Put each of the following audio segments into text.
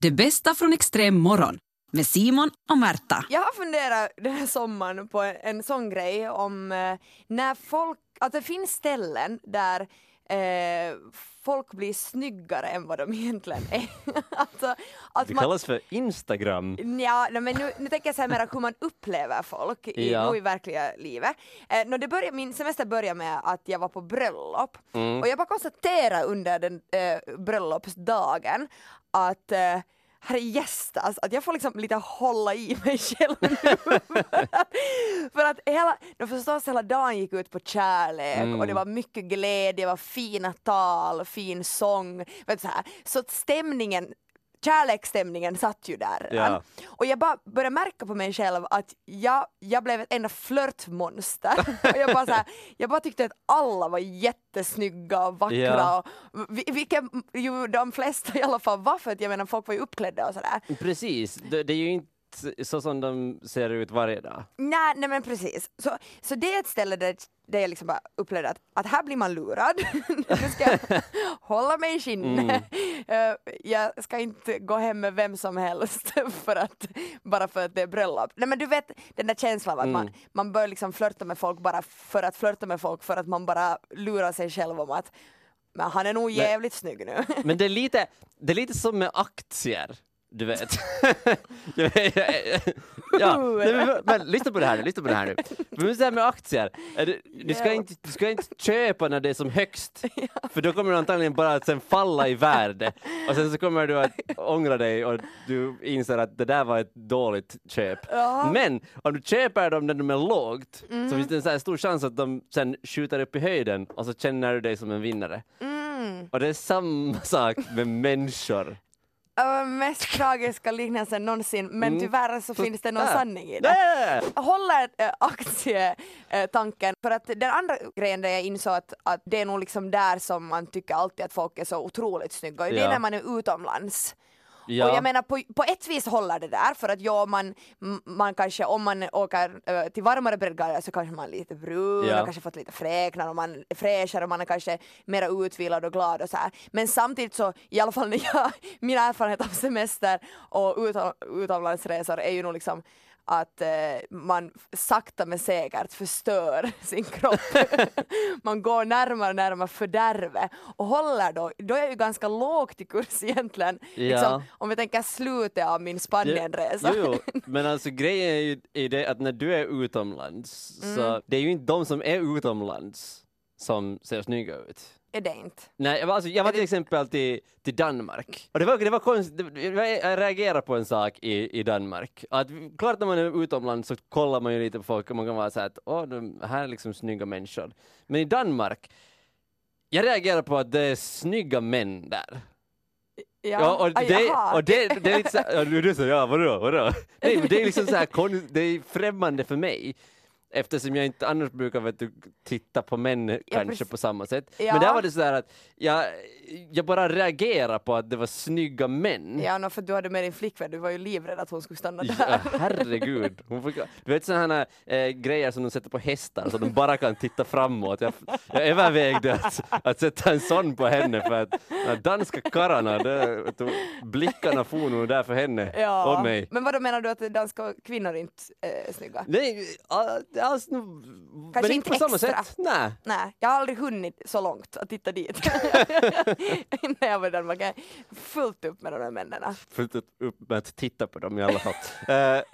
Det bästa från extrem morgon med Simon och Märta. Jag har funderat den här sommaren på en, en sån grej om eh, när folk, att det finns ställen där eh, folk blir snyggare än vad de egentligen är. alltså, att Det man, kallas för Instagram. Ja, men nu, nu tänker jag så här mer hur man upplever folk i, Ja. i verkliga livet. Eh, nå, det började, min semester började med att jag var på bröllop Mm. och jag bara konstaterade under den eh, bröllopsdagen att eh, herre gästas, att jag får liksom lite hålla i mig själv nu. för, att, hela, då förstås hela dagen gick ut på kärlek och det var mycket glädje, det var fina tal, fin sång. Vet så, här. så stämningen Kärleksstämningen satt ju där redan. Ja. Och jag bara började märka på mig själv att jag, jag blev ett enda flörtmonster. och jag, bara så här, jag bara tyckte att alla var jättesnygga och vackra. Ja. Och, vilket ju de flesta i alla fall var för att jag menar folk var ju uppklädda och sådär. Precis, det, det är ju inte så som de ser ut varje dag. Nej, nej men precis. Så, så det är ett ställe där, där jag liksom bara upplevde att, att här blir man lurad. nu ska jag hålla mig i skinnet. Eh, jag ska inte gå hem med vem som helst för att, bara för att det är bröllop. Nej men du vet den där känslan av att man, man bör liksom flörta med folk bara för att flörta med folk för att man bara lurar sig själv om att men han är nog jävligt snygg nu. Men det är lite, det är lite som med aktier. Du vet. Ja, nej, men, men lyssna på det här nu, lyssna på det här nu. Men så här med aktier, det, du, ska inte, du ska inte köpa när det är som högst, för då kommer du antagligen bara att sen falla i värde och sen så kommer du att ångra dig och du inser att det där var ett dåligt köp. Ja. Men om du köper dem när de är lågt så finns det en så här stor chans att de sen skjuter upp i höjden och så känner du dig som en vinnare. Mm. Och det är samma sak med människor. Uh, mest tragiska liknelsen någonsin men Mm. tyvärr så finns det någon där. sanning i det. Där! Håller äh, aktietanken för att den andra grejen där jag insåg att, att det är nog liksom där som man tycker alltid att folk är så otroligt snygga och det är när man är utomlands. Ja. Och jag menar på, på ett vis håller det där för att ja, man, man kanske om man åker äh, till varmare breddgrader så kanske man är lite brun Ja. och kanske fått lite fräknar och man är fräschare och man är kanske mer utvilad och glad och så här. Men samtidigt så i alla fall när jag, min erfarenhet av semester och utom, utomlandsresor är ju nog liksom att eh, man sakta men säkert förstör sin kropp. man går närmare och närmare fördärvet och håller då, då är jag ju ganska lågt i kurs egentligen. Ja. Liksom, om vi tänker slutet av min Spanienresa. Jo, jo, men alltså grejen är ju är det att när du är utomlands, Mm. så det är ju inte de som är utomlands som ser snygga ut. Är det inte? Nej, jag var, alltså, jag var till exempel till, till Danmark. Och det var, det var konstigt, jag reagerade på en sak i, i Danmark. Att, klart när man är utomlands så kollar man ju lite på folk och man kan vara så här att åh, de här är liksom snygga människor. Men i Danmark, jag reagerar på att det är snygga män där. Ja, och, Aj, det, och det, det är lite så ja, du, säger ja, vadå, vadå? Nej, men det är liksom så här, det är främmande för mig. Eftersom jag inte annars brukar vet du, titta på män kanske precis. på samma sätt. Ja. Men där var det så där att jag, jag bara reagerar på att det var snygga män. Ja, no, för du hade med din flickvän, du var ju livrädd att hon skulle stanna Ja, där. herregud. Hon fick, du vet sådana här eh, grejer som de sätter på hästar så de bara kan titta framåt. Jag, jag övervägde att, att sätta en sån på henne för att danska karlarna, det, vet du, blickarna for nog där för henne Ja. och mig. Men vad menar du att danska kvinnor inte är snygga? Nej, all- alls, men Kanske inte på inte samma extra. sätt. Nej. Nej, jag har aldrig hunnit så långt att titta dit. Innan jag var i Danmark. Jag fullt upp med de där männen. Fullt upp med att titta på dem i alla fall.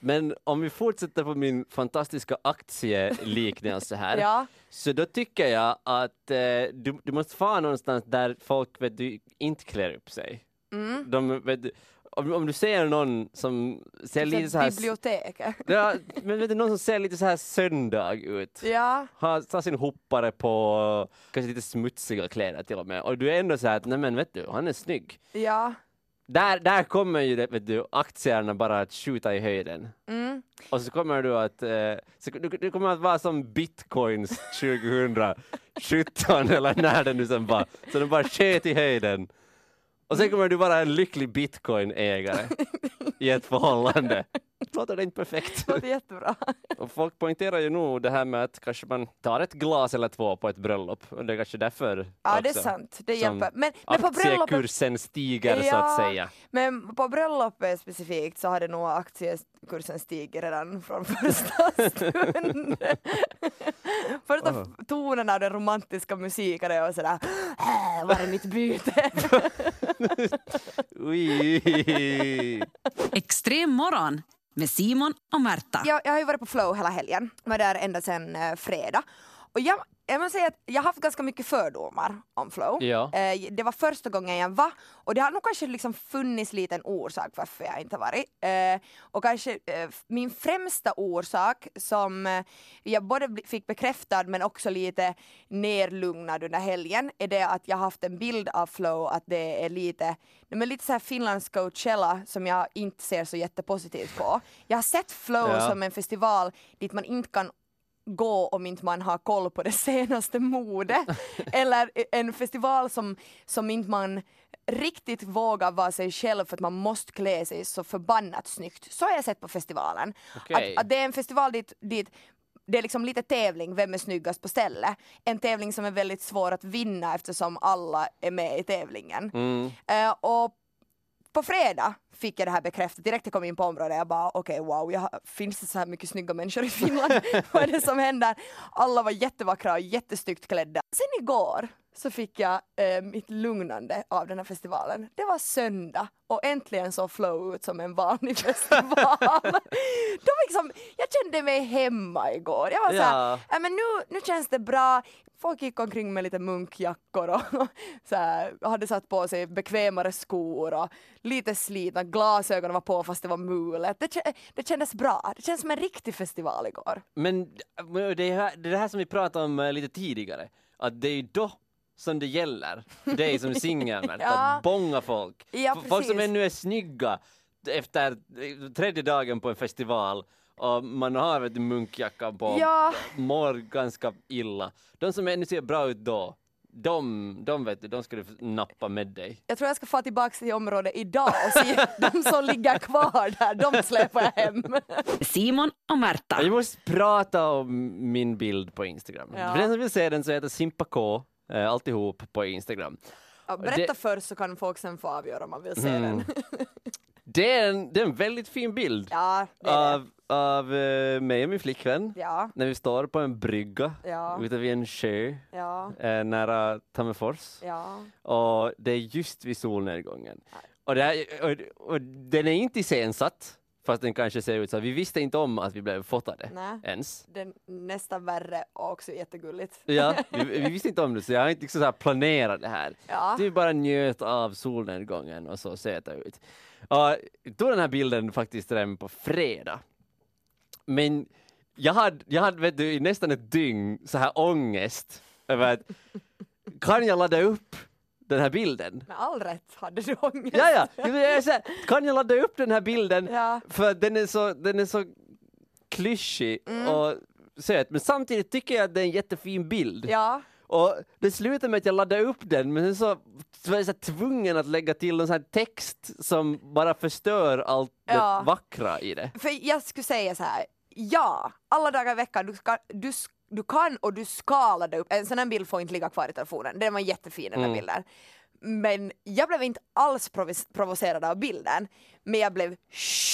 Men om vi fortsätter på min fantastiska aktieliknelse här. Ja, Så då tycker jag att eh, du, du måste vara någonstans där folk vet du, inte klär upp sig. mm. De, vet om, om du ser någon som ser lite så här... Biblioteket. Ja, men vet du, någon som ser lite så här söndag ut. Ja, Har, tar sin hoppare på kanske lite smutsiga kläder till och med. Och du är ändå så här att nej men vet du, han är snygg. ja. Där, där kommer ju vet du, aktierna bara att skjuta i höjden. Mm. Och så kommer du att, eh, så du, du kommer att vara som bitcoins 2017 eller när det nu sen var. Så den bara sköt i höjden. Och sen kommer du vara en lycklig bitcoin-ägare i ett förhållande låter inte perfekt. Det låter jättebra. Och folk poängterar ju nog det här med att kanske man tar ett glas eller två på ett bröllop. Och det är kanske därför Ja, det är också sant. Det hjälper. Men, men på bröllopet aktiekursen stiger så Ja. att säga. Men på bröllopet specifikt så hade nog aktiekursen stigit redan från första stund. första Aha. tonen av den romantiska musiken är sådär, "Äh, var är mitt byte? Extrem morgon med Simon och Märta. jag, jag har ju varit på flow hela helgen, var där ända sedan eh, fredag. Och jag, jag måste säga att jag har haft ganska mycket fördomar om flow. Ja. Eh, det var första gången jag var och det har nog kanske liksom funnits liten orsak varför jag inte varit. Eh, och kanske eh, min främsta orsak som eh, jag både fick bekräftad men också lite nerlugnad under helgen är det att jag har haft en bild av flow att det är lite, men lite så här Finlands Coachella som jag inte ser så jättepositivt på. Jag har sett flow Ja. som en festival dit man inte kan gå om inte man har koll på det senaste modet. Eller en festival som, som inte man riktigt vågar vara sig själv för att man måste klä sig så förbannat snyggt. Så har jag sett på festivalen. Okej. Att, att det är en festival dit, dit det är liksom lite tävling, vem är snyggast på stället? En tävling som är väldigt svår att vinna eftersom alla är med i tävlingen. Mm. Eh, och på fredag fick jag det här bekräftat, direkt jag kom in på området, jag bara okej wow, jag, har- finns det så här mycket snygga människor i Finland? Vad är det som händer? Alla var jättevackra och jättesnyggt klädda. Sen igår så fick jag eh, mitt lugnande av den här festivalen. Det var söndag och äntligen såg flow ut som en vanlig festival. De liksom, jag kände mig hemma igår. Jag var Ja. såhär, ja, men nu, nu känns det bra. Folk gick omkring med lite munkjackor och så här, hade satt på sig bekvämare skor och lite slitna glasögon var på fast det var mulet. Det, det kändes bra. Det kändes som en riktig festival igår. Men det är, det är det här som vi pratade om eh, lite tidigare, att det är då som det gäller för dig som singel, Ja. bånga folk. Ja, folk som ännu är snygga efter eh, tredje dagen på en festival och man har vet, munkjackan på Ja. mår ganska illa. De som ännu ser bra ut då, de, de vet du, de ska du nappa med dig. Jag tror jag ska få tillbaka till området idag och se de som ligger kvar där, de släpar jag hem. Simon och Märta. Jag måste prata om min bild på Instagram. Ja. För den som vill se den så heter Simpa K, eh, alltihop på Instagram. Ja, berätta Det- först så kan folk sen få avgöra om man vill se Mm. den. Det är en, det är en väldigt fin bild Ja, är det. av, av eh, mig och min flickvän Ja, när vi står på en brygga ja, ute vid en sjö ja, eh, nära Tammerfors och det är just vid solnedgången. Och, det är, och, och den är inte iscensatt fast den kanske ser ut så. Vi visste inte om att vi blev fotade Nej. ens. Det är nästan värre och också jättegulligt. Ja, vi, vi visste inte om det så jag har inte liksom så här planerat det här. Ja. Vi bara njöt av solnedgången och så ser det ut. Och jag tog den här bilden faktiskt redan på fredag. Men jag hade, jag hade vet du, i nästan ett dygn så här ångest över att kan jag ladda upp den här bilden? Med all rätt hade du ångest. Ja, ja, kan jag ladda upp den här bilden? Ja. För den är så, den är så klyschig Mm. och söt, men samtidigt tycker jag att det är en jättefin bild. Ja, Och det slutade med att jag laddade upp den, men sen så var jag så tvungen att lägga till någon sån text som bara förstör allt Ja. det vackra i det. för jag skulle säga så här. ja, alla dagar i veckan, du, ska, du, sk- du kan och du ska ladda upp, en sån här bild får inte ligga kvar i telefonen, den var jättefin den här Mm. bilden. Men jag blev inte alls provocerad av bilden, men jag blev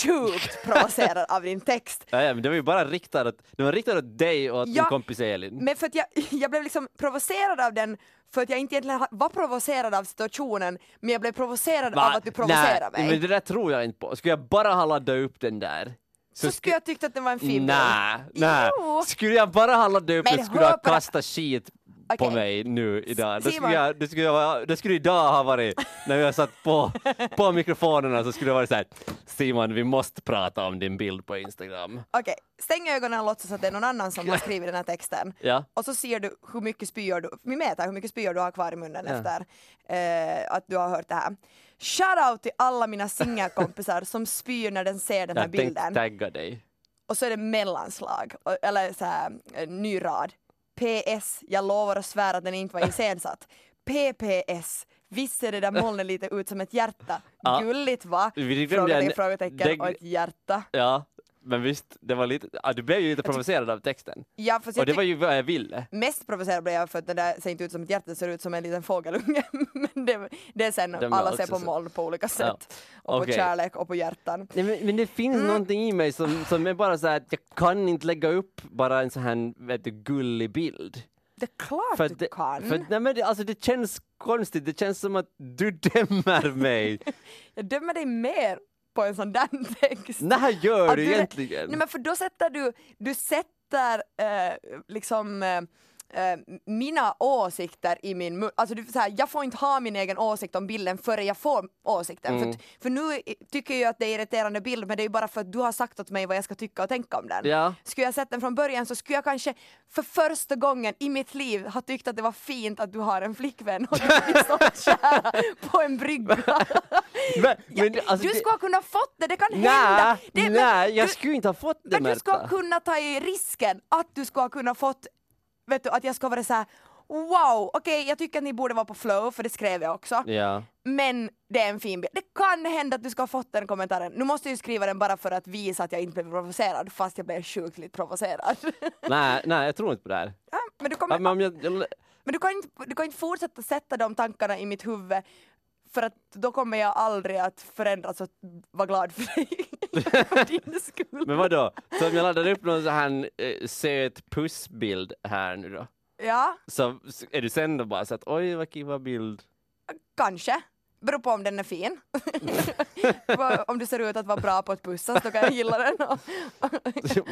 sjukt provocerad av din text. Ja, ja, men det var ju bara riktat åt, det var riktat åt dig och åt Ja, din kompis Elin. Men för att jag, jag blev liksom provocerad av den för att jag inte egentligen var provocerad av situationen, men jag blev provocerad Va? av att du provocerar Nej, mig. men det där tror jag inte på. Skulle jag bara ha laddat upp den där så skulle jag tyckt att det var en fin bild. Nej, nej. Skulle jag bara ha laddat upp Men skulle jag kasta skit på Okej. mig nu idag. Det skulle, jag, det, skulle jag, det skulle idag ha varit, när vi har satt på, på mikrofonerna så skulle det varit såhär Simon, vi måste prata om din bild på Instagram. Okej, stäng ögonen och låtsas att det är någon annan som har skrivit den här texten. Ja. Och så ser du hur mycket spyor du, vi mäter hur mycket spyor du har kvar i munnen Ja. efter eh, att du har hört det här. Shoutout till alla mina singelkompisar som spyr när den ser den här Jag tänkte bilden. tagga dig. Och så är det mellanslag, eller så här, eh, ny rad. PS, jag lovar och svär att den inte var iscensatt. PPS, visst ser det där molnet lite ut som ett hjärta? Ja. Gulligt va? Vi Frågetecken, en- frågetecken det- och ett hjärta. Ja, men visst, det var lite, ah, du blev ju lite provocerad av texten. Ja, fast Och det var ju vad jag ville. mest provocerad blev jag för att det där ser inte ut som ett hjärta, det ser ut som en liten fågelunge. Men det, det är sen Den var alla ser på så- mål på olika sätt. Och Okej. på kärlek och på hjärtan. Nej, men, men det finns Mm. någonting i mig som, som är bara så här att jag kan inte lägga upp bara en sån här vet du, gullig bild. Det är klart För du det, kan. för, nej, men det, alltså, det känns konstigt, det känns som att du dömer mig. Jag dömer dig mer på en sån där text. När gör du du- egentligen? Nej men för då sätter du, du sätter eh, liksom eh, mina åsikter i min mun. Alltså du, så här, jag får inte ha min egen åsikt om bilden före jag får åsikten. Mm. För, för nu tycker jag att det är irriterande bild men det är ju bara för att du har sagt åt mig vad jag ska tycka och tänka om den. Ja. Skulle jag sett den från början så skulle jag kanske för första gången i mitt liv ha tyckt att det var fint att du har en flickvän och du blir så kära på en brygga. Men, men, alltså, du skulle ha kunnat fått det, det kan Nej, hända. Det, nej, jag du- skulle inte ha fått det men du ska Märta. kunna ta i risken att du ska kunna fått, vet du, att jag ska vara så här. Wow, okej jag tycker att ni borde vara på flow för det skrev jag också. Ja. Men det är en fin bild. Det kan hända att du ska ha fått den kommentaren. Nu måste jag ju skriva den bara för att visa att jag inte blev provocerad fast jag blev sjukligt provocerad. Nej, nej, jag tror inte på det här. ja, men du, kommer, Ja, men jag, jag, men du, kan inte, du kan inte fortsätta sätta de tankarna i mitt huvud för att då kommer jag aldrig att förändras och vara glad för dig. För din skull. men vadå? Så om jag laddar upp någon sån här eh, söt pussbild här nu då? Ja, Så så är du sen då bara så att oj vad kiva bild. kanske. Beror på om den är fin. Om du ser ut att vara bra på att pussas då kan jag gilla den. Och,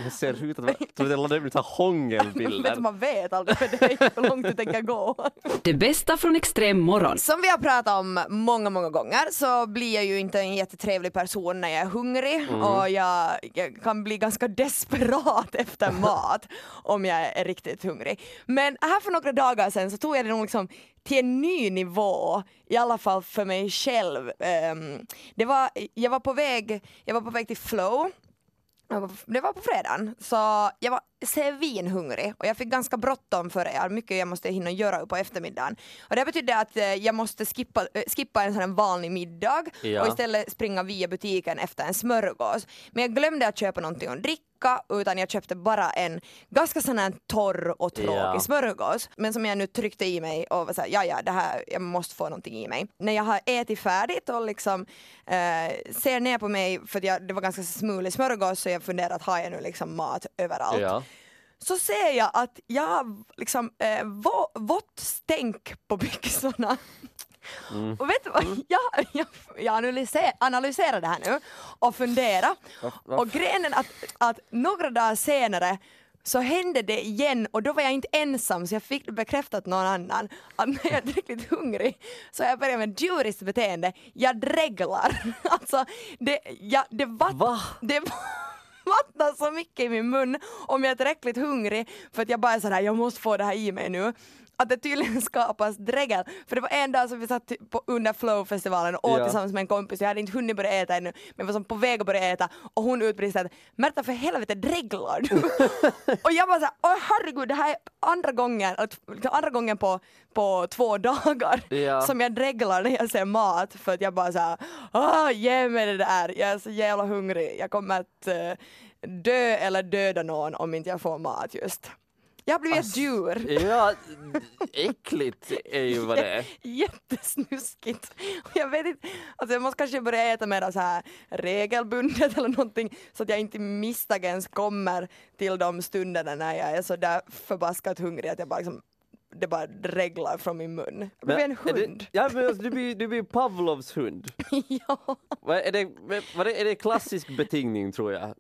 Jag ser ut att vara, tror jag laddar upp så här vet hångelbilder. du, man vet aldrig för det är hur långt du tänker gå. Det bästa från extrem morgon. Som vi har pratat om många, många gånger så blir jag ju inte en jättetrevlig person när jag är hungrig och jag, jag kan bli ganska desperat efter mat om jag är riktigt hungrig. Men här för några dagar sedan så tog jag det nog liksom till en ny nivå, i alla fall för mig själv. Ehm, det var, jag, var på väg, jag var på väg till Flow Det var på fredagen, så jag var svinhungrig och jag fick ganska bråttom för jag har mycket jag måste hinna göra på eftermiddagen. Och det betydde att eh, jag måste skippa, eh, skippa en sån vanlig middag Ja. och istället springa via butiken efter en smörgås. Men jag glömde att köpa någonting att dricka utan jag köpte bara en ganska sån här torr och tråkig Ja. smörgås. Men som jag nu tryckte i mig och var såhär, ja ja det här, jag måste få någonting i mig. När jag har ätit färdigt och liksom eh, ser ner på mig, för att jag, det var ganska smulig smörgås så jag funderar att har jag nu liksom mat överallt? Ja. Så ser jag att jag har liksom eh, vå, vått stänk på byxorna. Mm. Och vet du vad, jag, jag, jag analyser, analyserar det här nu och funderar. Och grejen att, att några dagar senare så hände det igen och då var jag inte ensam så jag fick bekräftat någon annan att när jag är riktigt hungrig så jag börjat med djuriskt beteende, jag dreglar. Alltså det, jag, det, vatt, Va? det vattnar så mycket i min mun om jag är tillräckligt hungrig för att jag bara är sådär, jag måste få det här i mig nu. Att det tydligen skapas dregel. För det var en dag som vi satt på, under Flow-festivalen och åt Ja. tillsammans med en kompis, jag hade inte hunnit börja äta ännu, men var som på väg att börja äta och hon utbrister att Märta för helvete dreglar du? och jag bara såhär, åh herregud det här är andra gången, att- andra gången på, på två dagar Ja. som jag dreglar när jag ser mat för att jag bara såhär, ah, ge mig det där, jag är så jävla hungrig, jag kommer att eh, dö eller döda någon om inte jag får mat just. Jag har blivit ett djur. Ja, äckligt är ju vad det är. Jättesnuskigt. Jag vet inte, alltså jag måste kanske börja äta mer så här regelbundet eller någonting så att jag inte misstagens kommer till de stunderna när jag är så där förbaskat hungrig att jag bara liksom det bara reglar från min mun. Jag blir en är det- hund. Ja, men alltså, du blir, du blir Pavlovs hund. ja. Är det, är, är det klassisk betingning tror jag?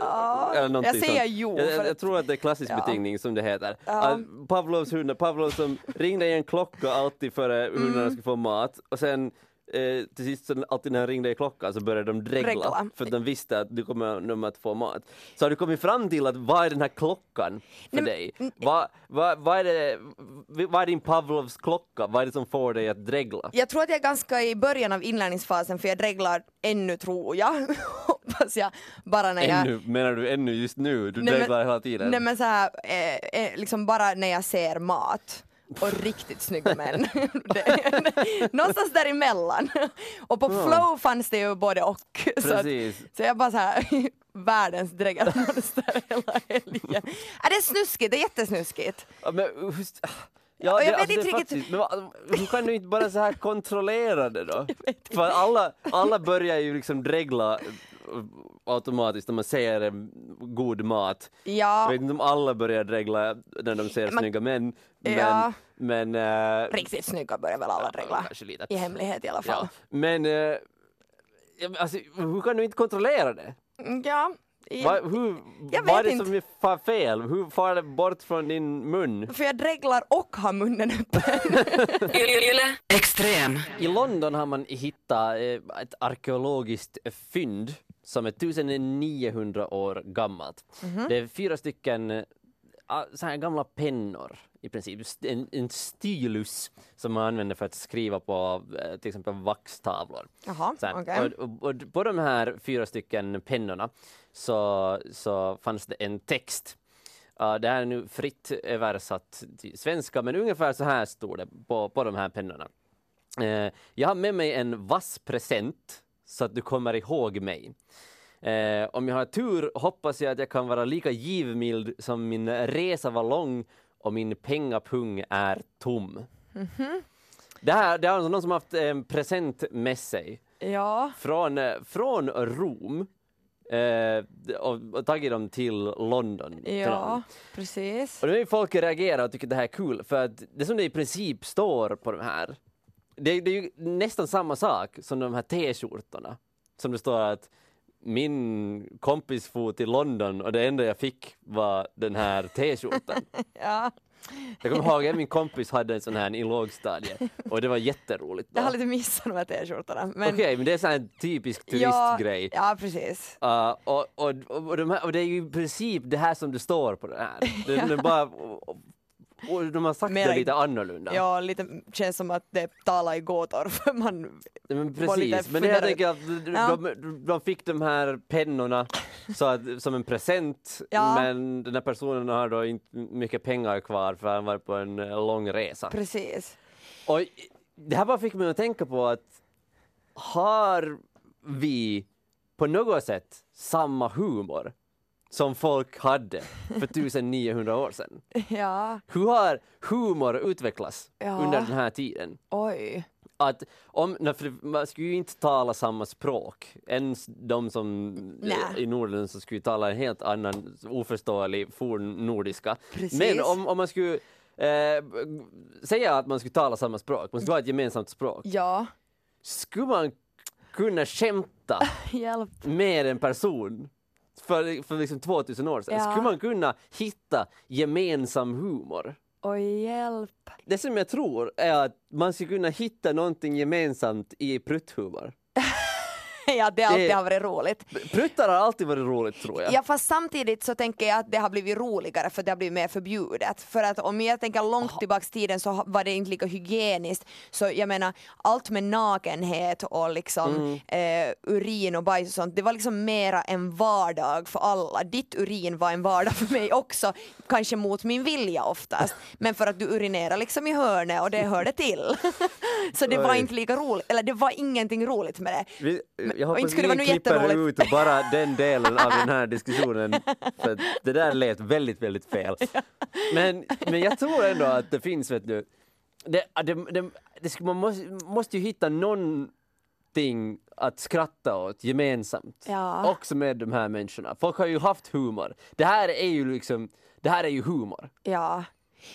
Ja, Eller jag säger sånt. jo, Jag, jag, tror att det är klassisk Ja. betingning som det heter. Ja. Pavlovs hund, Pavlov som ringde i en klocka alltid före hundarna Mm. skulle få mat och sen eh, till sist så alltid när han ringde i klockan så började de dregla, för att de visste att du kommer nummer att få mat. Så har du kommit fram till att vad är den här klockan för Nej, men- dig? Vad, vad, vad, är det, vad är din Pavlovs klocka? Vad är det som får dig att dregla? Jag tror att jag är ganska i början av inlärningsfasen för jag dreglar ännu tror jag. Hoppas jag. Bara när jag Ännu, menar du ännu just nu? Du Nej, men- dreglar hela tiden? Nej men så här, eh, eh, liksom bara när jag ser mat. Och riktigt snygga män. Det- Någonstans däremellan. Och på flow fanns det ju både och. Så, att, så jag bara så här, världens dräggelmonster hela helgen. Ja, det är snuskigt, det är jättesnuskigt. Ja, men, just, ja, Och jag det, vet alltså, inte det riktigt- faktiskt, men hur kan du inte bara så här kontrollera det då? För alla, alla börjar ju liksom dregla automatiskt när man ser eh, god mat. Jag Ja, vet inte om alla börjar dregla när de ser Man- snygga män. Men, Ja. men eh, riktigt snygga börjar väl alla dregla. Lite. I hemlighet i alla fall. Ja. Men eh, ja, men alltså, hur kan du inte kontrollera det? Ja. i- Va, hur, Jag vad är det inte. som är fel? Hur far det bort från din mun? För jag dreglar och har munnen öppen. Extrem. I London har man hittat eh, ett arkeologiskt fynd som är 1900 år gammalt. Mhm. Det är fyra stycken eh, så här gamla pennor i princip. En, en stylus som man använder för att skriva på eh, till exempel vaxtavlor. Jaha, okej. och, och, och på de här fyra stycken pennorna så, så fanns det en text. Uh, det här är nu fritt översatt till svenska, men ungefär så här står det på, på de här pennorna. Eh, jag har med mig en vass present så att du kommer ihåg mig. Eh, om jag har tur hoppas jag att jag kan vara lika givmild som min resa var lång och min pengapung är tom. Det här det är alltså någon som haft en present med sig Ja, från, eh, från Rom eh, och, och tagit dem till London. ja, precis. Och är ju folk reagerar och tycker det här är kul för att det som det i princip står på de här det, det är ju nästan samma sak som de här t-skjortorna. Som det står att min kompis for till London och det enda jag fick var den här t-skjortan. Ja, Jag kommer ihåg att min kompis hade en sån här i lågstadiet och det var jätteroligt. jag då. har lite missat de här t-skjortorna. Men Okej, men det är här en typisk ja, turistgrej. ja, precis. Uh, och, och, och, de här, och det är ju i princip det här som det står på den här. Det, det är bara, och, de har sagt Mera- det lite annorlunda. Ja, lite känns som att det talar i gåtor för man men precis, men jag tänker att de, Ja. de, de fick de här pennorna så att, som en present Ja. men den här personen har då inte mycket pengar kvar för han var på en eh, lång resa. precis. Och det här bara fick mig att tänka på att har vi på något sätt samma humor som folk hade för 1900 år sedan? Ja, Hur har humor utvecklats Ja. under den här tiden? oj. Att om, för man skulle ju inte tala samma språk. Ens de som Nej. i Norden så skulle tala en helt annan oförståelig fornnordiska. Precis. Men om, om man skulle eh, säga att man skulle tala samma språk, man skulle ha ett gemensamt språk. Ja, Skulle man kunna skämta med en person för, för liksom 2000 år sedan? Ja. Skulle man kunna hitta gemensam humor? Oj, hjälp. Det som jag tror är att man skulle kunna hitta någonting gemensamt i prutthumor. Ja, det alltid Det- har varit roligt. Pruttar har alltid varit roligt tror jag. Ja fast samtidigt så tänker jag att det har blivit roligare för det har blivit mer förbjudet. För att om jag tänker långt tillbaks i tiden så var det inte lika hygieniskt. Så jag menar allt med nakenhet och liksom Mm. eh, urin och bajs och sånt det var liksom mera en vardag för alla. Ditt urin var en vardag för mig också, kanske mot min vilja oftast. Men för att du urinerar liksom i hörnet och det hörde till. så det var inte lika roligt, eller det var ingenting roligt med det. Vi, jag och inte hoppas skulle något klipper ut bara den delen av den här diskussionen. För det där lät väldigt, väldigt fel. Men, men jag tror ändå att det finns, vet du, det, det, det, det, man måste, måste ju hitta någonting att skratta åt gemensamt. Ja. Också med de här människorna. Folk har ju haft humor. Det här är ju liksom, det här är ju humor. Ja.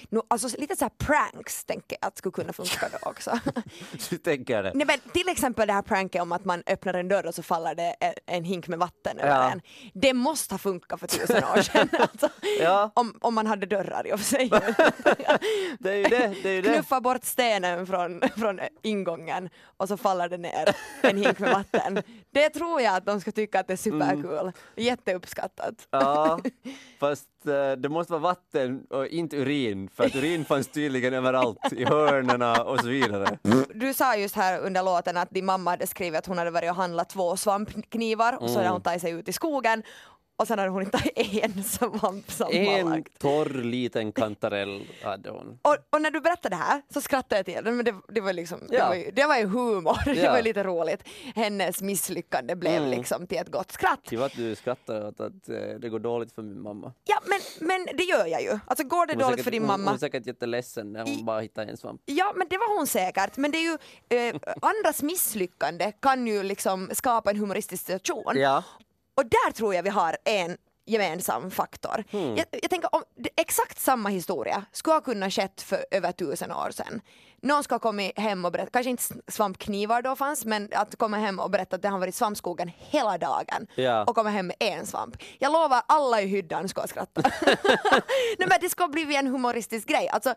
No, alltså lite så här pranks tänker jag att skulle kunna funka då också. Du tänker det. Nej, men till exempel det här pranket om att man öppnar en dörr och så faller det en, hink med vatten över Ja. en. Det måste ha funkat för tusen år sedan. Alltså, Ja. om, om man hade dörrar i och för sig. Det är ju det. det, är det. Knuffa bort stenen från, från ingången och så faller det ner en hink med vatten. Det tror jag att de ska tycka att det är superkul. Jätteuppskattat. Ja, fast det måste vara vatten och inte urin, för att urin fanns tydligen överallt, i hörnerna och så vidare. Du sa just här under låten att din mamma hade skrivit att hon hade varit och handlat två svampknivar och så hade hon tagit sig ut i skogen och sen hade hon inte en svamp En sammanlagt. torr liten kantarell hade hon. Och, och när du berättade det här så skrattade jag till det, men det, det var liksom, det, Ja. var ju, det var ju humor, det Ja. var ju lite roligt. Hennes misslyckande blev Mm. liksom till ett gott skratt. Till att du skrattar åt att eh, det går dåligt för min mamma. Ja men, men det gör jag ju. Alltså går det Hon dåligt säkert- för din hon, Hon mamma? är säkert jätteledsen när hon I- bara hittar en svamp. Ja men det var hon säkert, men det är ju, eh, andras misslyckande kan ju liksom skapa en humoristisk situation. Ja. Och där tror jag vi har en gemensam faktor. Hmm. Jag, jag tänker om exakt samma historia skulle ha kunnat skett för över tusen år sedan. Någon ska ha kommit hem och berättat, kanske inte svampknivar då fanns, men att komma hem och berätta att det har varit svampskogen hela dagen Ja. och komma hem med en svamp. Jag lovar, alla i hyddan ska skratta. Nej men det ska bli en humoristisk grej. Alltså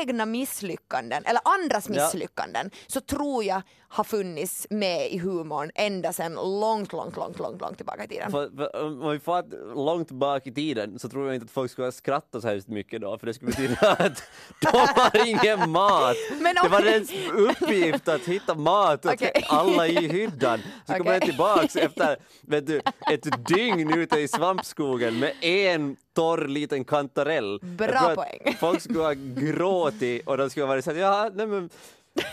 egna misslyckanden, eller andras Ja. misslyckanden, så tror jag har funnits med i humorn ända sedan långt, långt, långt, långt, långt tillbaka i tiden. För, för, om vi får långt bak i tiden så tror jag inte att folk skulle skratta så hemskt mycket då för det skulle betyda att de har ingen mat. Men det om- var deras uppgift att hitta mat åt alla i hyddan. Så kommer Okej. jag tillbaks efter vet du, ett dygn ute i svampskogen med en torr liten kantarell. Bra poäng. Folk skulle ha gråtit och de skulle ha varit såhär, ja nej men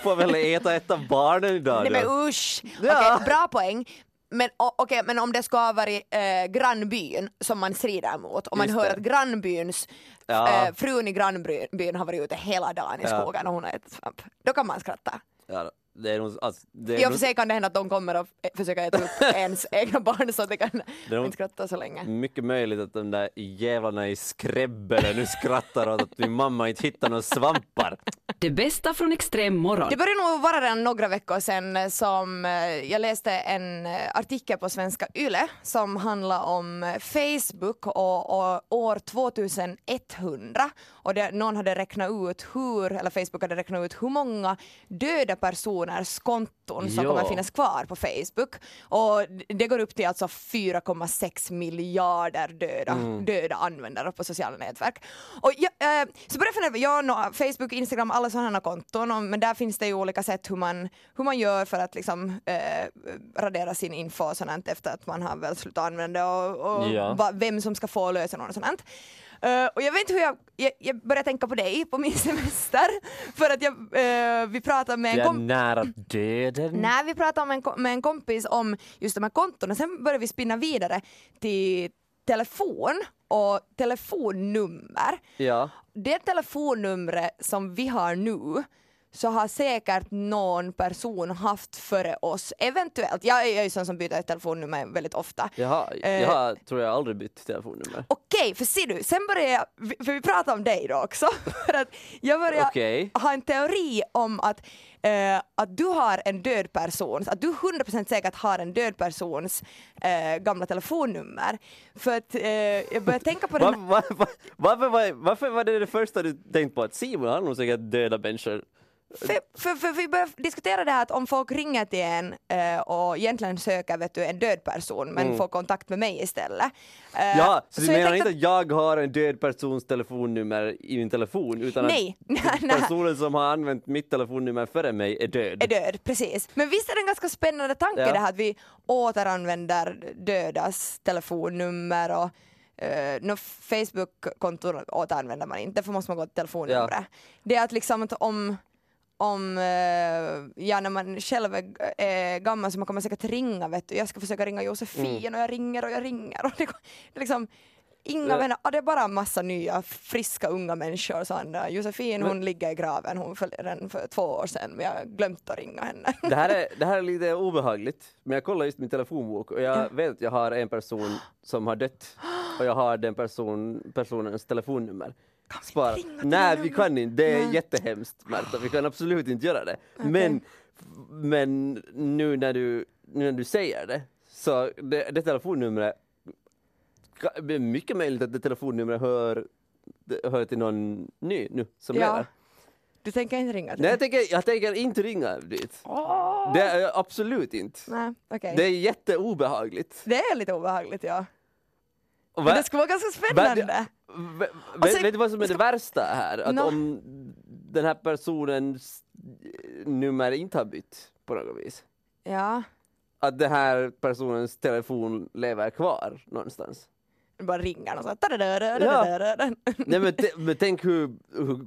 får väl äta ett av barnen idag Nej men usch! Ja. Okej, bra poäng. Men, okej, men om det ska ha varit eh, grannbyn som man strider mot och man Just hör det. att grannbyns Ja. eh, frun i grannbyn har varit ute hela dagen i skogen och hon har ätit svamp. Då kan man skratta. Ja, det är nog, alltså, det är I och för sig kan det hända att de kommer att försöka äta upp ens egna barn så att det kan Det inte skratta så länge. Mycket möjligt att de där jävlarna i skräbbelen nu skrattar åt att min mamma inte hittar några svampar. Det bästa från extrem morgon. Det börjar nog vara redan några veckor sedan eh, som eh, jag läste en eh, artikel på Svenska Yle som handlar om Facebook och, och år 2100 och det, någon hade räknat ut hur, eller Facebook hade räknat ut hur många döda personers konton som Ja. kommer finnas kvar på Facebook och det går upp till alltså 4,6 miljarder döda, döda användare på sociala nätverk. Och jag, eh, så började jag fundera, ja, no, Facebook, Instagram, alla sådana konton, och, men där finns det ju olika sätt hur man, hur man gör för att liksom eh, radera sin info och sånt efter att man har väl slutat använda och, och Ja. va, vem som ska få lösenord och sånt. Eh, och jag vet inte hur jag, jag, jag började tänka på dig på min semester för att jag, eh, vi pratade med en kompis nära döden. Nej, vi pratade med en, med en kompis om just de här kontona, sen började vi spinna vidare till telefon och telefonnummer. Ja. Det telefonnumret som vi har nu så har säkert någon person haft före oss, eventuellt. Jag är ju sån som byter telefonnummer väldigt ofta. Jag har, Eh. jag tror jag aldrig bytt telefonnummer. Okej, för ser du, sen började jag, för vi pratade om dig då också, för att jag började Okej. ha en teori om att, eh, att du har en död persons, att du 100% säkert har en död persons eh, gamla telefonnummer. För att eh, jag började tänka på den va, varför, var, varför var det det första du tänkte på? Att Simon har nog säkert döda människor. För, för, för vi började diskutera det här att om folk ringer till en eh, och egentligen söker vet du, en död person men får kontakt med mig istället. Eh, Mm. Ja, så du jag menar inte att jag har en död persons telefonnummer i min telefon utan Nej, att nej. personen som har använt mitt telefonnummer före mig är död? är död, precis. Men visst är det en ganska spännande tanke Ja. det här att vi återanvänder dödas telefonnummer och Uh, no, Facebook-konton återanvänder man inte, för måste man gå till telefonnumret. Det är att liksom att om, om uh, ja, när man själv är, är gammal så man kommer säkert ringa, vet du. jag ska försöka ringa Josefin och jag ringer och jag ringer och det, liksom Inga Ja. vänner, ah, det är bara en massa nya friska unga människor. Så han, Josefin hon ligger i graven, hon föll redan för två år sedan men jag har glömt att ringa henne. Det här, är, det här är lite obehagligt, men jag kollar just min telefonbok och jag vet att jag har en person som har dött och jag har den person, personens telefonnummer. Spara. ringa till Nej, vi kan inte. Det är Nej. jättehemskt Märta, vi kan absolut inte göra det. Men, men nu, när du, nu när du säger det, så det, det telefonnumret, det är mycket möjligt att det telefonnumret hör, hör till någon ny nu som Ja. lever. Du tänker inte ringa till Nej, jag tänker, jag tänker inte ringa dit. Åh! Det är absolut inte. Nej, okej. Det är jätteobehagligt. Det är lite obehagligt ja. Men va- det skulle vara ganska va- spännande. v- Och vet, du vad som är det värsta här? Att Nå. om den här personens nummer inte har bytt på något vis. Ja. att den här personens telefon lever kvar någonstans. Det bara ringer och så här. Nej men, men tänk hur, hur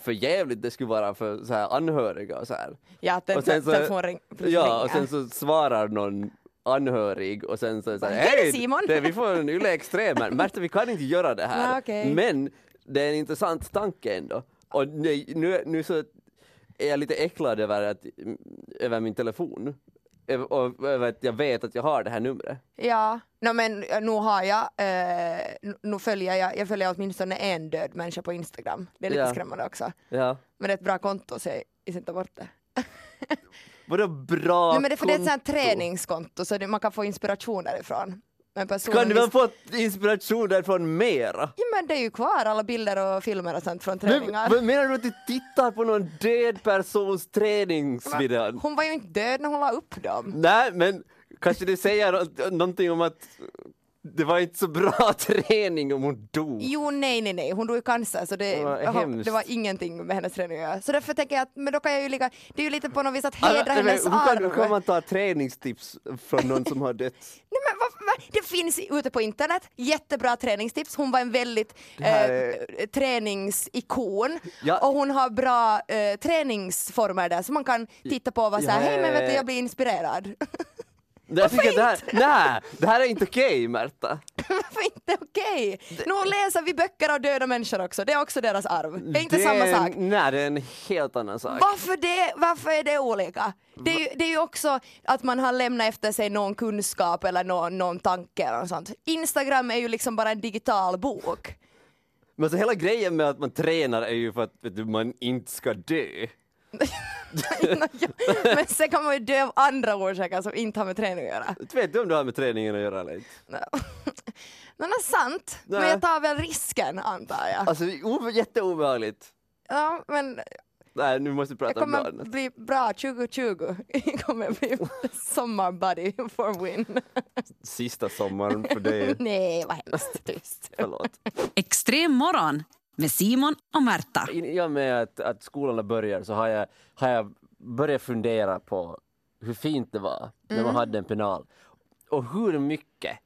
för jävligt det skulle vara för så här anhöriga och så här. Ja, att Och sen en så- telefon ring, Ja, och ringer. sen så svarar någon anhörig och sen så så här, Hej, hej, Simon!" det, vi får en Yle Extrem här. Märta, vi kan inte göra det här. Nej, okej. Men det är en intressant tanke ändå. Och nu, nu, nu så är jag lite äcklad över, att, över min telefon. Och över att jag vet att jag har det här numret. Ja, no, men nu har jag, eh, nu- följer jag, jag följer åtminstone en död människa på Instagram. Det är lite Ja. skrämmande också. Ja. Men det är ett bra konto så jag inte bort det. Vadå bra Nej, men det är för det är ett sånt här konto? träningskonto så det, man kan få inspiration därifrån. Men personen Kan du väl få inspiration därifrån mera? Ja men det är ju kvar alla bilder och filmer och sånt från Men, träningar. men menar du att du tittar på någon död persons träningsvideo? Hon var ju inte död när hon la upp dem. Nej, men kanske det säger nå- någonting om att det var inte så bra träning om hon dog. Jo nej nej nej, hon dog i cancer så det, var hemskt. det var ingenting med hennes träning att göra. Så därför tänker jag att men då kan jag ju lika, det är ju lite på något vis att hedra Alltså, hennes hur, kan, hur arv. kan man ta träningstips från någon som har dött? Nej, men vad, vad, det finns ute på internet, jättebra träningstips. Hon var en väldigt eh, träningsikon Ja. och hon har bra eh, träningsformer där så man kan titta på och vara såhär, hej men vet du eh. jag blir inspirerad. Jag tycker att det här, nej, det här är inte okej Märta. Varför inte okej? Nu läser vi böcker av döda människor också, det är också deras arv. Det är inte det samma sak. Nej, det är en helt annan sak. Varför, det, varför är det olika? Det är, ju, det är ju också att man har lämnat efter sig någon kunskap eller någon, någon tanke eller något sånt. Instagram är ju liksom bara en digital bok. Men så hela grejen med att man tränar är ju för att du, man inte ska dö. Men sen kan man ju dö av andra orsaker som inte har med träning att göra. Vet du om det har med träningen att göra eller inte? Men det är sant, men Nej. jag tar väl risken antar jag. Alltså jätteobehagligt. Ja, men Nej, nu måste vi jag prata om kommer barnet. bli bra 2020. Jag kommer bli sommarbuddy for win. Sista sommaren för dig. Nej, vad hemskt. Tyst. Förlåt. Extrem morgon med Simon och Märta. I och med att, att skolorna börjar så har jag, har jag börjat fundera på hur fint det var när Mm. man hade en penal. Och hur mycket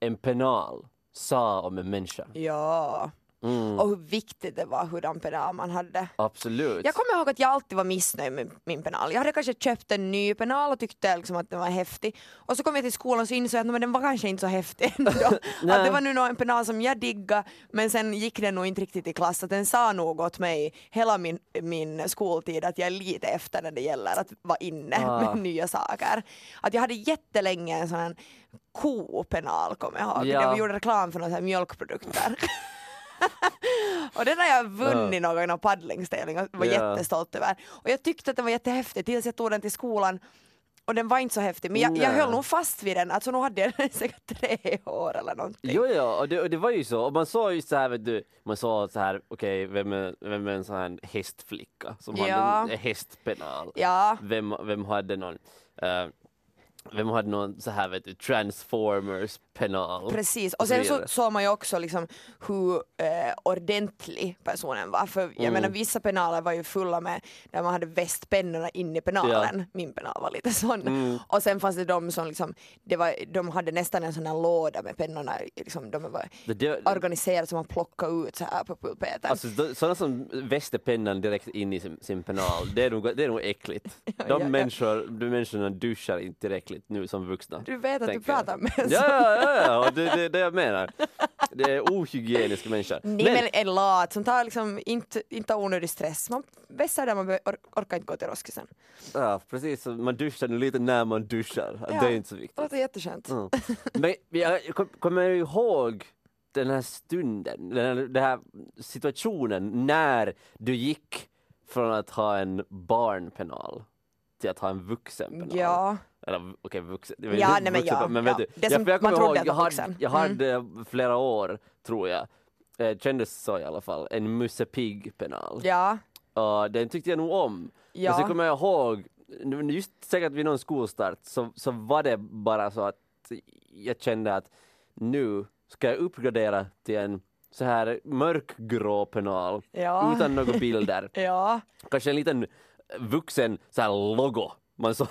en penal sa om en människa. Ja, Mm, och hur viktigt det var hurdan penal man hade. absolut. Jag kommer ihåg att jag alltid var missnöjd med min penal. Jag hade kanske köpt en ny penal och tyckte liksom att den var häftig. Och så kom jag till skolan och så insåg jag att men den var kanske inte så häftig ändå. att det var nu en penal som jag diggade men sen gick den nog inte riktigt i klass. Att den sa nog åt mig hela min, min skoltid att jag är lite efter när det gäller att vara inne Ah. med nya saker. Att jag hade jättelänge en sån här kopenal kommer jag ihåg. Ja. Vi gjorde reklam för några mjölkprodukter. och den har jag vunnit någon gång någon paddlingstävling och var Ja. jättestolt över. Och jag tyckte att den var jättehäftig tills jag tog den till skolan och den var inte så häftig men jag, jag höll nog fast vid den, alltså nu hade jag den i säkert tre år eller någonting. Jo, ja, och det, och det var ju så. Och man såg ju så här, vet du, man såg så här, okej, vem, är, vem är en sån här hästflicka som Ja. hade en hästpenal? Ja, Vem, vem hade någon, eh, vem hade någon så här, vet du, transformers penal? precis. Och sen så såg man ju också liksom hur eh, ordentlig personen var. För jag Mm. menar vissa penaler var ju fulla med där man hade västpennorna in i penalen. Min penal var lite sån. Mm. Och sen fanns det de som liksom, det var, de hade nästan en sån här låda med pennorna, liksom, de var Det, det, organiserade som man plockade ut så här på pulpeten. Alltså sådana som väster pennan direkt in i sin, sin penal, det är nog, det är nog äckligt. De ja, ja. människor, de människorna duschar inte tillräckligt nu som vuxna. du vet att du pratar med Ja, ja, ja, ja, det är det, det jag menar. Det är ohygieniska människor. Nej men en lat som tar liksom inte, inte onödig stress. Man vässar där man or, orkar inte gå till roskisen. ja, precis, så man duschar lite när man duschar. Ja. Det är inte så Det viktigt. låter jätteskönt. Mm. Men jag kom- kommer ihåg den här stunden, den här, den här situationen när du gick från att ha en barnpenal till att ha en vuxenpenal. Ja, Eller okej, vuxen. Ja, nej, men ja, men ja. vet du, Det jag man kommer ihåg, jag hade, vuxen. jag hade flera år, tror jag, eh, kändes så i alla fall, en Musse Pigg-penal. ja, Och den tyckte jag nog om. Men så ja. kommer jag ihåg, just säkert vid någon skolstart, så, så var det bara så att jag kände att nu ska jag uppgradera till en så här mörkgrå penal Ja. utan några bilder. Ja, Kanske en liten vuxen så här logo Man såg,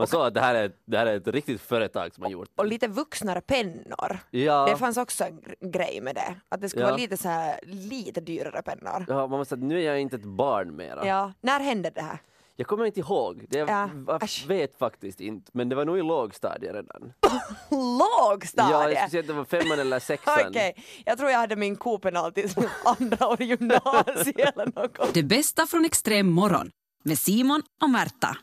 man såg att det här, är, det här är ett riktigt företag som har gjort Och lite vuxnare pennor. Ja, Det fanns också en gr- grej med det. Att det skulle Ja. vara lite så här, lite dyrare pennor. ja, man måste säga att nu är jag inte ett barn mera. Ja, när hände det här? Jag kommer inte ihåg, det, jag, Ja, jag äsch. vet faktiskt inte, men det var nog i lågstadiet redan. Ja, Lågstadiet? jag skulle säga att det var femman eller sexan. Okej, jag tror jag hade min kopenalty som andra år i gymnasiet eller något. Det bästa från extrem morgon med Simon och Märta.